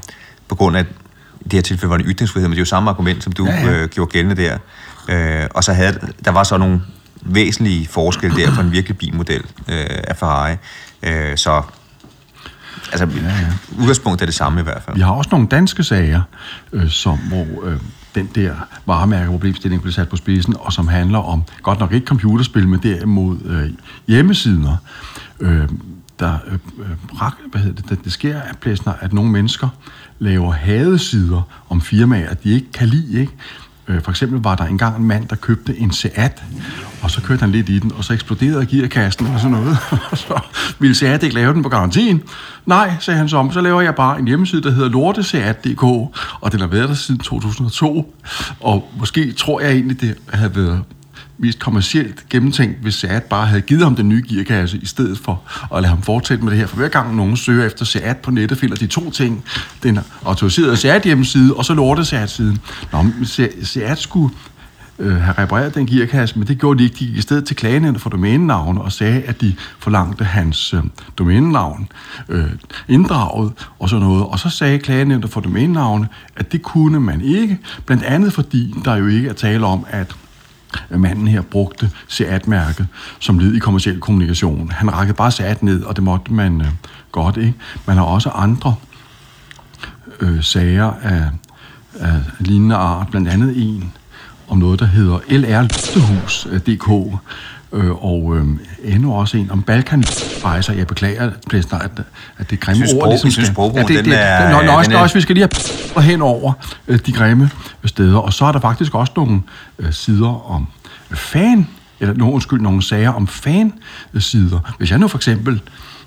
på grund af, det her tilfælde var det ytringsfrihed, men det er jo samme argument, som du ja, ja. Øh, gjorde gældende der. Øh, og så havde, der var så nogle væsentlige forskelle der for en virkelig bilmodel øh, af Ferrari. Øh, så altså, ja, ja. udgangspunktet er det samme i hvert fald. Vi har også nogle danske sager, øh, som, hvor øh, den der varemærkeproblemstilling blev sat på spidsen, og som handler om, godt nok ikke computerspil, men derimod øh, hjemmesider, øh, der øh, øh hvad hedder det, det, det sker af plæsner, at nogle mennesker laver hadesider om firmaer, de ikke kan lide, ikke? Øh, for eksempel var der engang en mand, der købte en Seat, og så kørte han lidt i den, og så eksploderede gearkassen og sådan noget. Og så ville Seat ikke lave den på garantien. Nej, sagde han så om, så laver jeg bare en hjemmeside, der hedder lorteseat.dk, og den har været der siden 2002. Og måske tror jeg egentlig, det havde været mest kommercielt gennemtænkt, hvis Seat bare havde givet ham den nye gearkasse, i stedet for at lade ham fortsætte med det her. For hver gang nogen søger efter Seat på nettet, finder de to ting. Den autoriserede Seat hjemmeside, og så lorte Seat-siden. Nå, Seat skulle øh, have repareret den gearkasse, men det gjorde de ikke. De gik i stedet til klagenævnet for domænenavne og sagde, at de forlangte hans øh, domænenavn øh, inddraget og sådan noget. Og så sagde klagenævnet for domænenavne, at det kunne man ikke, blandt andet fordi der jo ikke er tale om, at manden her brugte Seat-mærket som led i kommersiel kommunikation. Han rakkede bare Seat ned, og det måtte man øh, godt, ikke? Man har også andre øh, sager af, af lignende art, blandt andet en om noget, der hedder LR-hus.dk, øh, og øh, endnu også en om Balkan Rejser. Jeg beklager, Plæsner, at, at det grimme ord... Ligesom skal, ja, det, det, den er, nå, nå, den er, også, vi skal lige have hen over øh, de grimme steder. Og så er der faktisk også nogle øh, sider om fan, eller no, undskyld, nogle sager om fansider. Hvis jeg nu for eksempel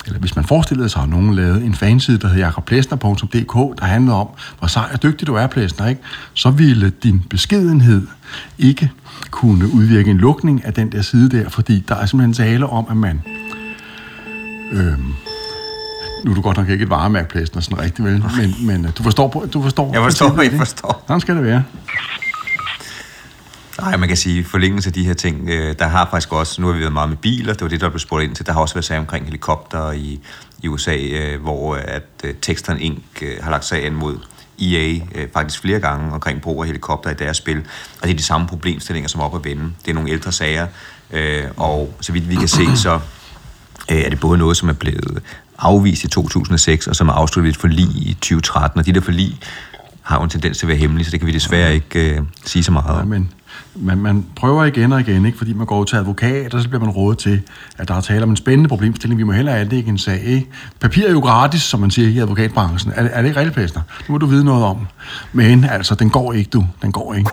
eller hvis man forestillede sig, at nogen lavede en fanside, der hedder jakoblæsner.dk, der handlede om, hvor sej og dygtig du er, Plæsner, ikke? så ville din beskedenhed ikke kunne udvirke en lukning af den der side der, fordi der er simpelthen tale om, at man... Øhm, nu er du godt nok ikke et varemærkeplæsner sådan rigtig vel, men, men øh, du forstår, du forstår... Jeg forstår, jeg forstår. Sådan skal det være. Nej, man kan sige, forlængelse af de her ting, øh, der har faktisk også, nu har vi været meget med biler, det var det, der blev spurgt ind til, der har også været sager omkring helikopter i, i USA, øh, hvor at øh, Texton Inc. Øh, har lagt sagen mod EA øh, faktisk flere gange omkring brug af helikopter i deres spil, og det er de samme problemstillinger, som er op at vende. Det er nogle ældre sager, øh, og så vidt vi kan se, så øh, er det både noget, som er blevet afvist i 2006, og som er afsluttet ved et forlig i 2013, og de der forlig har jo en tendens til at være hemmelige, så det kan vi desværre ikke øh, sige så meget om. Ja, men man, man prøver igen og igen, ikke? fordi man går til advokat, og så bliver man rådet til, at der er tale om en spændende problemstilling. Vi må hellere anlægge en sag. Ikke? Papir er jo gratis, som man siger i advokatbranchen. Er, er det ikke rigtigt, Pester? Nu må du vide noget om. Men altså, den går ikke, du. Den går ikke.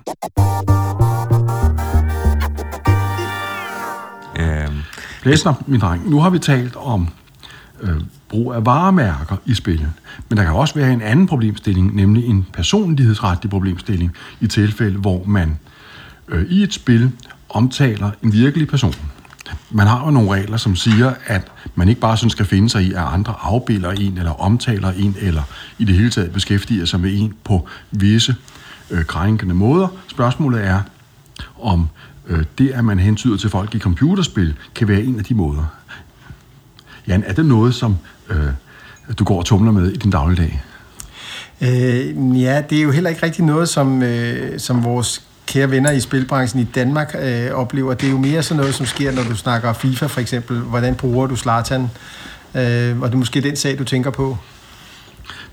Øh, Plæsner, min dreng, nu har vi talt om øh, brug af varemærker i spillet. Men der kan også være en anden problemstilling, nemlig en personlighedsretlig problemstilling i tilfælde, hvor man øh, i et spil omtaler en virkelig person. Man har jo nogle regler, som siger, at man ikke bare sådan skal finde sig i, at andre afbilder en, eller omtaler en, eller i det hele taget beskæftiger sig med en på visse øh, krænkende måder. Spørgsmålet er, om øh, det, at man hentyder til folk i computerspil, kan være en af de måder. Jan, er det noget, som øh, du går og tumler med i din dagligdag? Øh, ja, det er jo heller ikke rigtig noget, som, øh, som vores kære venner i spilbranchen i Danmark øh, oplever. Det er jo mere sådan noget, som sker, når du snakker FIFA for eksempel. Hvordan bruger du Zlatan? Øh, og det er måske den sag, du tænker på.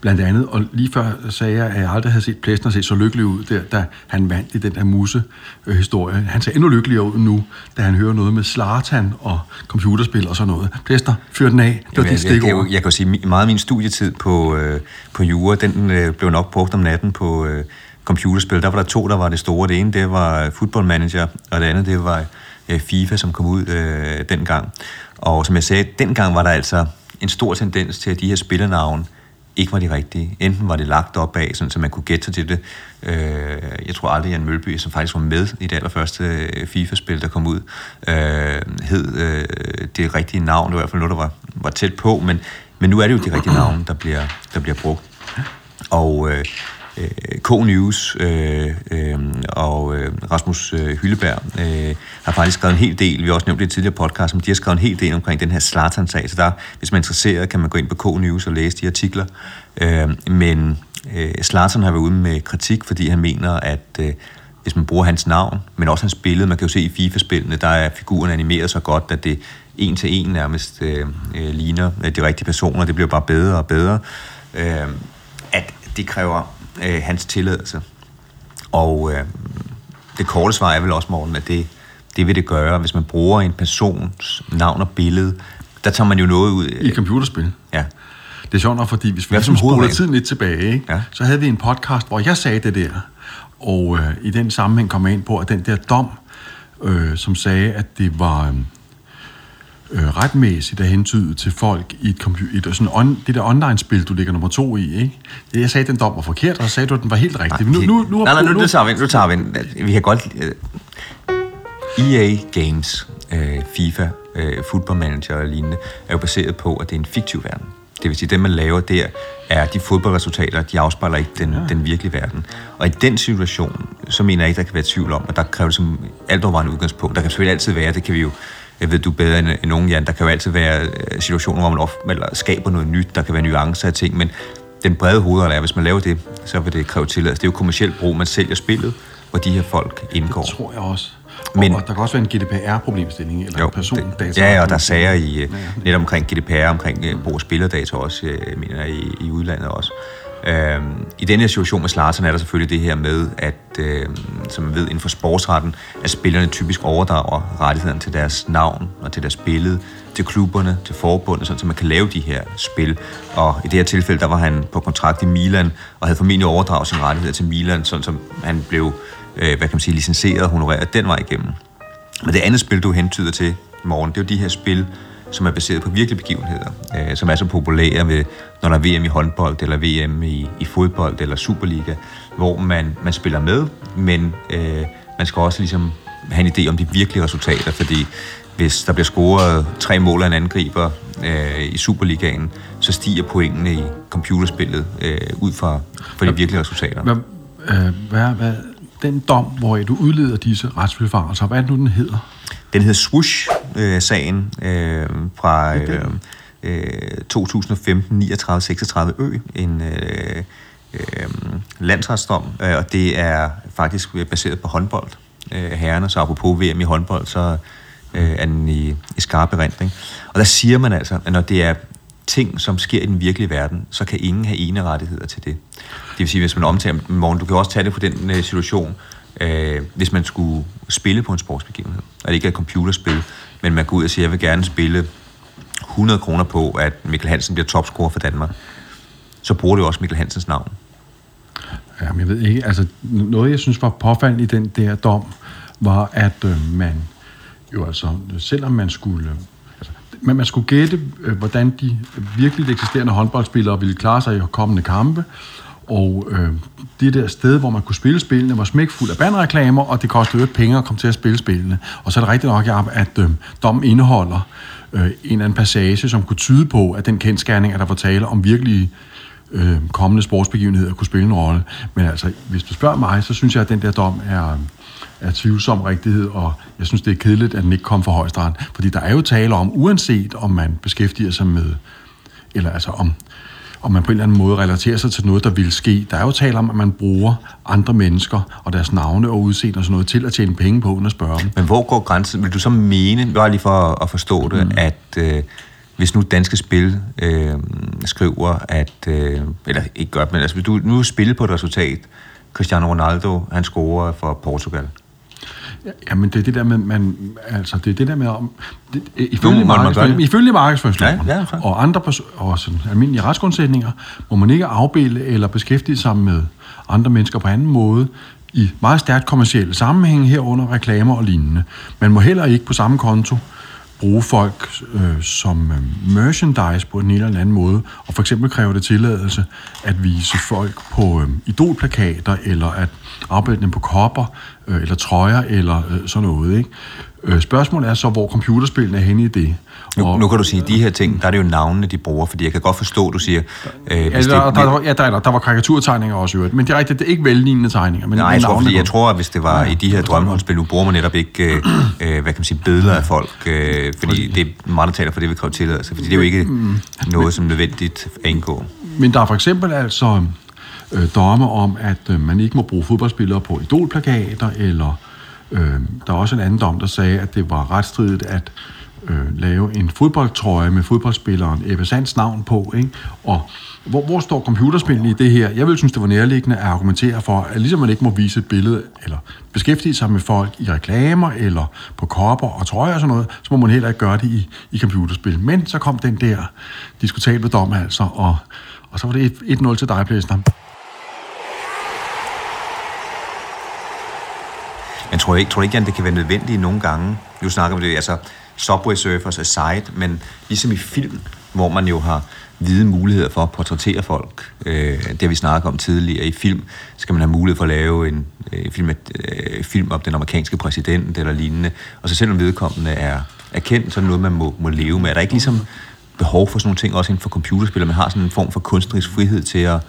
Blandt andet, og lige før sagde jeg, at jeg aldrig havde set Plæsner se så lykkelig ud, der, da han vandt i den der muse-historie. Han ser endnu lykkeligere ud nu, da han hører noget med Slartan og computerspil og sådan noget. Plæsner, fyr den af. Det var Jamen, dit jeg, jeg, stikord. jeg kan jo sige, meget af min studietid på, øh, på jura, den øh, blev nok brugt om natten på øh, computerspil. Der var der to, der var det store. Det ene, det var øh, Football Manager, og det andet, det var øh, FIFA, som kom ud øh, dengang. Og som jeg sagde, dengang var der altså en stor tendens til, at de her spillernavne ikke var de rigtige. Enten var det lagt op af, sådan, så man kunne gætte sig til det. Øh, jeg tror aldrig, Jan Mølby, som faktisk var med i det allerførste øh, FIFA-spil, der kom ud, øh, hed øh, det rigtige navn. Det var i hvert fald noget, der var, var tæt på, men, men nu er det jo de rigtige navne, der bliver, der bliver brugt. Og øh, Øh, K-News øh, øh, og øh, Rasmus øh, Hylleberg øh, har faktisk skrevet en hel del, vi har også nævnt det i tidligere podcast, men de har skrevet en hel del omkring den her Zlatan-sag, så der, hvis man er interesseret, kan man gå ind på K-News og læse de artikler. Øh, men øh, Zlatan har været ude med kritik, fordi han mener, at øh, hvis man bruger hans navn, men også hans billede, man kan jo se i FIFA-spillene, der er figuren animeret så godt, at det en til en nærmest øh, øh, ligner øh, de rigtige personer, det bliver bare bedre og bedre, øh, at det kræver øh, hans tilladelse. Og øh, det korte svar er vel også, Morten, at det, det vil det gøre, hvis man bruger en persons navn og billede. Der tager man jo noget ud. I computerspil. Ja. Det er sjovt nok, fordi hvis vi ligesom som spoler tiden lidt tilbage, ikke? Ja. så havde vi en podcast, hvor jeg sagde det der. Og øh, i den sammenhæng kom jeg ind på, at den der dom, øh, som sagde, at det var øh, retmæssigt at hentyde til folk i et, computer, et sådan on, det der online-spil, du ligger nummer to i. Ikke? Jeg sagde, den dom var forkert, og så sagde du, at den var helt rigtig. Nej, nu, nu, nu, nej, nej, nu, nu tager vi nu tager vi en. Vi kan godt... Øh, EA Games, øh, FIFA, øh, Football Manager og lignende, er jo baseret på, at det er en fiktiv verden. Det vil sige, at det, man laver der, er de fodboldresultater, de afspejler ikke den, ja. den virkelige verden. Og i den situation, så mener jeg ikke, der kan være tvivl om, at der kræver det som alt overvejende udgangspunkt. Der kan selvfølgelig altid være, det kan vi jo jeg ved, du bedre end, end nogen, Jan. Der kan jo altid være øh, situationer, hvor man of, eller skaber noget nyt. Der kan være nuancer af ting, men den brede hovedregel er, at hvis man laver det, så vil det kræve tilladelse. Det er jo kommersielt brug, man sælger spillet, hvor de her folk indgår. Det tror jeg også. Men- Men, og der kan også være en GDPR-problemstilling, eller Jo, persondata. det, ja, og der er sager i, øh, netop omkring GDPR, omkring øh, brug af spillerdata også, øh, mener jeg, i, i udlandet også. Øhm, I den her situation med Slarsen er der selvfølgelig det her med, at øh, som man ved inden for sportsretten, at spillerne typisk overdrager rettighederne til deres navn og til deres billede, til klubberne, til forbundet, sådan, så man kan lave de her spil. Og i det her tilfælde, der var han på kontrakt i Milan, og havde formentlig overdraget sine rettigheder til Milan, sådan som han blev, øh, hvad kan man sige, licenseret og honoreret den vej igennem. Men det andet spil, du hentyder til i morgen, det er jo de her spil, som er baseret på virkelige begivenheder, øh, som er så populære, med, når der er VM i håndbold, eller VM i, i fodbold, eller Superliga, hvor man, man spiller med, men øh, man skal også ligesom have en idé om de virkelige resultater, fordi hvis der bliver scoret tre mål af en angriber øh, i Superligaen, så stiger pointene i computerspillet øh, ud fra, fra de virkelige resultater. Hvad, øh, hvad, hvad, den dom, hvor du udleder disse retsforfarelser, hvad er det nu, den hedder? Den hedder Swoosh-sagen øh, fra øh, øh, 2015 39 36 Ø, en øh, øh, landsretsdom, øh, og det er faktisk øh, baseret på håndbold. Øh, herrerne, så apropos VM i håndbold, så øh, er den i, i skarp erindring. Og der siger man altså, at når det er ting, som sker i den virkelige verden, så kan ingen have ene rettigheder til det. Det vil sige, hvis man omtager, morgen, du kan også tage det på den øh, situation, øh, hvis man skulle spille på en sportsbegivenhed, og det ikke er et computerspil, men man går ud og siger, jeg vil gerne spille 100 kroner på, at Mikkel Hansen bliver topscorer for Danmark, så bruger det jo også Mikkel Hansens navn. Jamen, jeg ved ikke, altså noget, jeg synes var påfaldende i den der dom, var, at øh, man jo altså, selvom man skulle altså, man, man skulle gætte, øh, hvordan de virkelig eksisterende håndboldspillere ville klare sig i kommende kampe, og øh, det der sted, hvor man kunne spille spillene, var smækfuld af bandreklamer, og det kostede jo penge at komme til at spille spillene. Og så er det rigtigt nok, at øh, dommen indeholder øh, en eller anden passage, som kunne tyde på, at den kendskærning, at der var tale om virkelige øh, kommende sportsbegivenheder, kunne spille en rolle. Men altså, hvis du spørger mig, så synes jeg, at den der dom er, er tvivlsom rigtighed, og jeg synes, det er kedeligt, at den ikke kom fra højesteret. Fordi der er jo tale om, uanset om man beskæftiger sig med, eller altså om, om man på en eller anden måde relaterer sig til noget, der vil ske. Der er jo tale om, at man bruger andre mennesker og deres navne og udseende og sådan noget til at tjene penge på, uden at spørge dem. Men hvor går grænsen? Vil du så mene, bare lige for at forstå det, mm. at øh, hvis nu Danske Spil øh, skriver, at, øh, eller ikke gør, men altså hvis du nu spiller på et resultat, Cristiano Ronaldo, han scorer for Portugal, Ja, men det er det der med, man, altså det er det der med, om, det, ifølge, markedsføring, ifølge markedsføringsloven ja, ja, og andre og sådan, almindelige retsgrundsætninger, må man ikke afbilde eller beskæftige sig med andre mennesker på anden måde, i meget stærkt kommersielle sammenhæng herunder reklamer og lignende. Man må heller ikke på samme konto bruge folk øh, som øh, merchandise på en eller anden måde, og for eksempel kræve det tilladelse at vise folk på øh, idolplakater, eller at arbejde dem på kopper, øh, eller trøjer, eller øh, sådan noget. Ikke? Øh, spørgsmålet er så, hvor computerspillene er henne i det. Nu, og, nu kan du sige, at de her ting, der er det jo navnene, de bruger, fordi jeg kan godt forstå, du siger... Øh, ja, der, det, der, der, ja, der, der var karikaturtegninger også, øvrigt, men det er rigtigt, det er ikke vellignende tegninger. Men nej, jeg tror, fordi jeg tror, at hvis det var ja, i de her drømmeholdsspil, nu bruger man netop ikke, øh, øh, hvad kan man sige, billeder af folk, øh, fordi det er meget, der taler for det, vi kræver tilladelse, fordi det er jo ikke mm, noget, som nødvendigt at indgå. Men der er for eksempel altså øh, domme om, at øh, man ikke må bruge fodboldspillere på idolplakater, eller øh, der er også en anden dom, der sagde, at det var retstridigt at øh, lave en fodboldtrøje med fodboldspilleren Ebbe Sands navn på, ikke? Og hvor, hvor står computerspillene i det her? Jeg vil synes, det var nærliggende at argumentere for, at ligesom man ikke må vise et billede, eller beskæftige sig med folk i reklamer, eller på kopper og trøjer og sådan noget, så må man heller ikke gøre det i, i computerspil. Men så kom den der diskutable dom altså, og, og så var det 1-0 til dig, Plæsner. Men tror jeg ikke, tror jeg ikke, at det kan være nødvendigt nogle gange? Nu snakker vi det, altså Subway Surfers aside, men ligesom i film, hvor man jo har hvide muligheder for at portrættere folk. Øh, det har vi snakket om tidligere. I film skal man have mulighed for at lave en øh, film, øh, film om den amerikanske præsident eller lignende. Og så selvom vedkommende er, er kendt, så er det noget, man må, må leve med. Er der ikke ligesom behov for sådan nogle ting, også inden for computerspil, at man har sådan en form for kunstnerisk frihed til at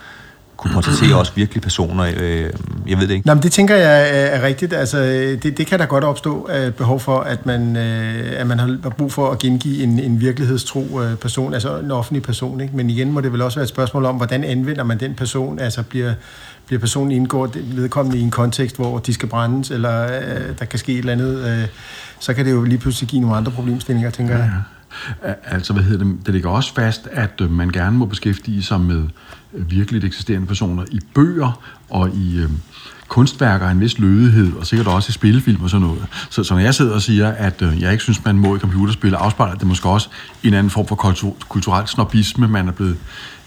kunne portrættere også virkelige personer. Øh, jeg ved det ikke. Nå, men det tænker jeg er, rigtigt. Altså, det, det kan da godt opstå et behov for, at man, øh, at man har brug for at gengive en, en virkelighedstro øh, person, altså en offentlig person. Ikke? Men igen må det vel også være et spørgsmål om, hvordan anvender man den person? Altså bliver, bliver personen indgår vedkommende i en kontekst, hvor de skal brændes, eller øh, der kan ske et eller andet, øh, så kan det jo lige pludselig give nogle andre problemstillinger, tænker ja, ja. jeg. Altså, hvad hedder det? Det ligger også fast, at man gerne må beskæftige sig med virkeligt eksisterende personer i bøger og i øh, kunstværker af en vis lødighed, og sikkert også i spillefilm og sådan noget. Så, så når jeg sidder og siger, at øh, jeg ikke synes, man må i computerspil, afspejler det måske også en anden form for kultur, kulturel snobisme, man er blevet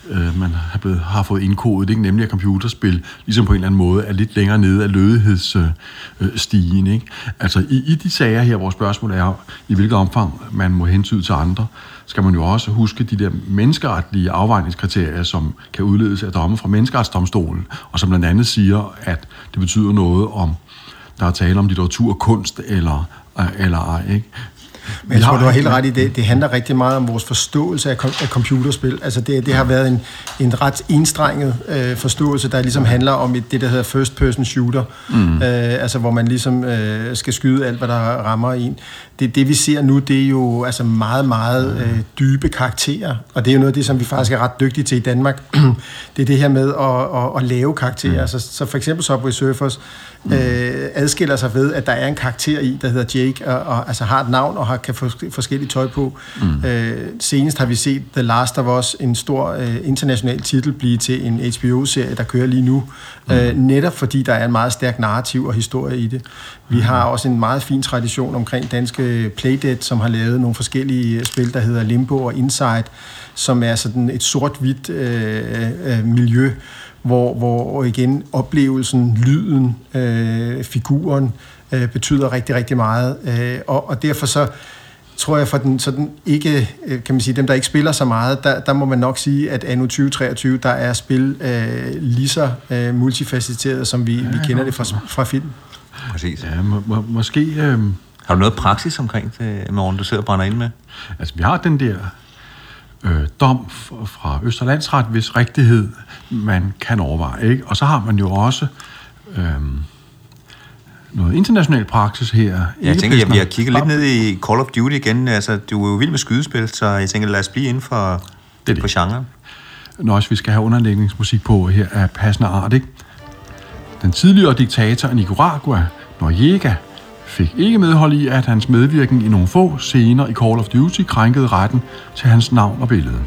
øh, man har, blevet, har fået indkodet, ikke? nemlig at computerspil, ligesom på en eller anden måde, er lidt længere nede af lødighedsstigen. Øh, ikke? Altså i, i de sager her, hvor spørgsmålet er, i hvilket omfang man må hensyn til andre, skal man jo også huske de der menneskeretlige afvejningskriterier, som kan udledes af domme fra menneskeretsdomstolen, og som blandt andet siger, at det betyder noget om, der er tale om litteratur, kunst eller, eller ej. Ikke? Men jeg tror, du har helt ret i det. Det handler rigtig meget om vores forståelse af, kom- af computerspil. Altså det, det har været en, en ret enstrenget øh, forståelse, der ligesom handler om et, det, der hedder first person shooter. Mm. Øh, altså hvor man ligesom øh, skal skyde alt, hvad der rammer en. Det, det vi ser nu, det er jo altså meget, meget øh, dybe karakterer. Og det er jo noget af det, som vi faktisk er ret dygtige til i Danmark. det er det her med at, at, at lave karakterer. Mm. Så, så for eksempel Subway Surfers mm. øh, adskiller sig ved, at der er en karakter i, der hedder Jake, og, og altså har et navn og har, kan få forskellige tøj på. Mm. Øh, senest har vi set The Last of Us, en stor øh, international titel, blive til en HBO-serie, der kører lige nu. Mm. Øh, netop fordi der er en meget stærk narrativ og historie i det. Vi mm. har også en meget fin tradition omkring danske Playdead, som har lavet nogle forskellige spil, der hedder Limbo og Inside, som er sådan et sort-hvidt øh, øh, miljø, hvor, hvor igen oplevelsen, lyden, øh, figuren øh, betyder rigtig, rigtig meget. Øh, og, og derfor så tror jeg for den sådan ikke, øh, kan man sige, dem der ikke spiller så meget, der, der må man nok sige, at anno 2023, der er spil øh, lige så øh, multifacetteret, som vi, ja, vi kender det fra, fra film. Præcis. Ja, må, må, måske... Øh, har du noget praksis omkring det, morgen, du sidder og brænder ind med? Altså, vi har den der øh, dom fra Østerlandsret, hvis rigtighed man kan overveje. Ikke? Og så har man jo også øh, noget international praksis her. Jeg tænker, vi har kigget lidt ned i Call of Duty igen. Altså, du er jo vild med skydespil, så jeg tænker, lad os blive inden for, det det. for genre. Når også vi skal have underlægningsmusik på her af passende art, ikke? Den tidligere diktator i Nicaragua, Noriega, fik ikke medhold i, at hans medvirken i nogle få scener i Call of Duty krænkede retten til hans navn og billede.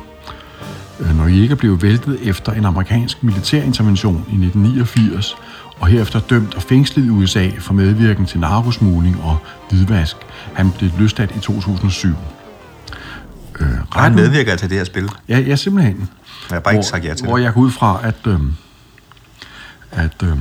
Øh, Noriega blev væltet efter en amerikansk militærintervention i 1989, og herefter dømt og fængslet i USA for medvirken til narkosmugling og hvidvask. Han blev løsladt i 2007. Øh, retten, han medvirker altså det her spil? Ja, ja simpelthen. Jeg har bare ikke sagt ja til Hvor det. jeg går ud fra, at, øh, at øh,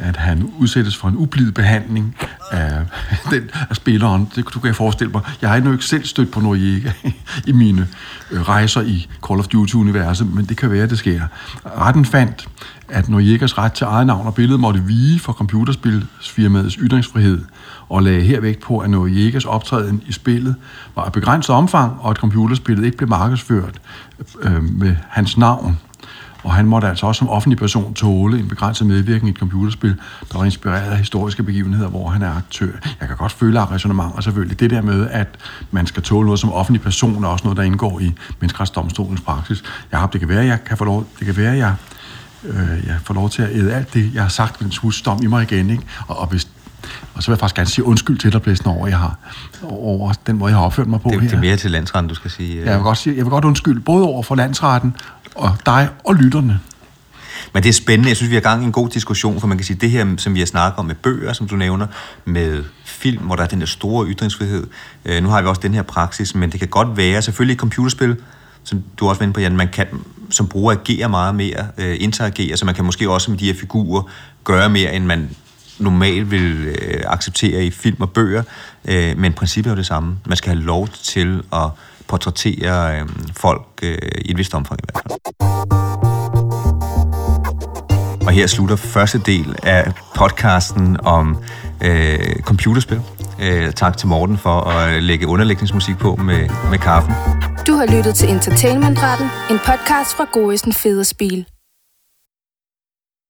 at han udsættes for en ublid behandling af, den, af spilleren. Det du kan jeg forestille mig. Jeg har endnu ikke selv stødt på Noriega i mine øh, rejser i Call of Duty-universet, men det kan være, at det sker. Retten fandt, at Noriegas ret til eget navn og billede måtte vige for computerspilsfirmaets ytringsfrihed, og lagde her vægt på, at Noriegas optræden i spillet var af begrænset omfang, og at computerspillet ikke blev markedsført øh, med hans navn og han måtte altså også som offentlig person tåle en begrænset medvirkning i et computerspil, der var inspireret af historiske begivenheder, hvor han er aktør. Jeg kan godt føle af resonemang, og selvfølgelig det der med, at man skal tåle noget som offentlig person, er også noget, der indgår i menneskeretsdomstolens praksis. Jeg har, det kan være, jeg kan få lov, det kan være, jeg øh, jeg får lov til at æde alt det, jeg har sagt med husdom i mig igen. Ikke? Og, og, hvis, og så vil jeg faktisk gerne sige undskyld til dig, Blæsten, over, jeg har, over den måde, jeg har opført mig på det, her. Det er mere til landsretten, du skal sige. Ja, jeg vil godt, sige, jeg vil godt undskylde, både over for landsretten og dig og lytterne. Men det er spændende. Jeg synes, vi har gang i en god diskussion, for man kan sige, det her, som vi har snakket om med bøger, som du nævner, med film, hvor der er den der store ytringsfrihed. Øh, nu har vi også den her praksis, men det kan godt være, selvfølgelig i computerspil, som du også var inde på, Jan, man kan som bruger agere meget mere, øh, interagere, så man kan måske også med de her figurer gøre mere, end man normalt vil øh, acceptere i film og bøger, øh, men princippet er jo det samme. Man skal have lov til at portrættere øh, folk øh, i et vist omfang i hvert fald. Og her slutter første del af podcasten om øh, computerspil. Øh, tak til Morten for at lægge underlægningsmusik på med, med kaffen. Du har lyttet til Entertainmentretten, en podcast fra Goisen Federspil.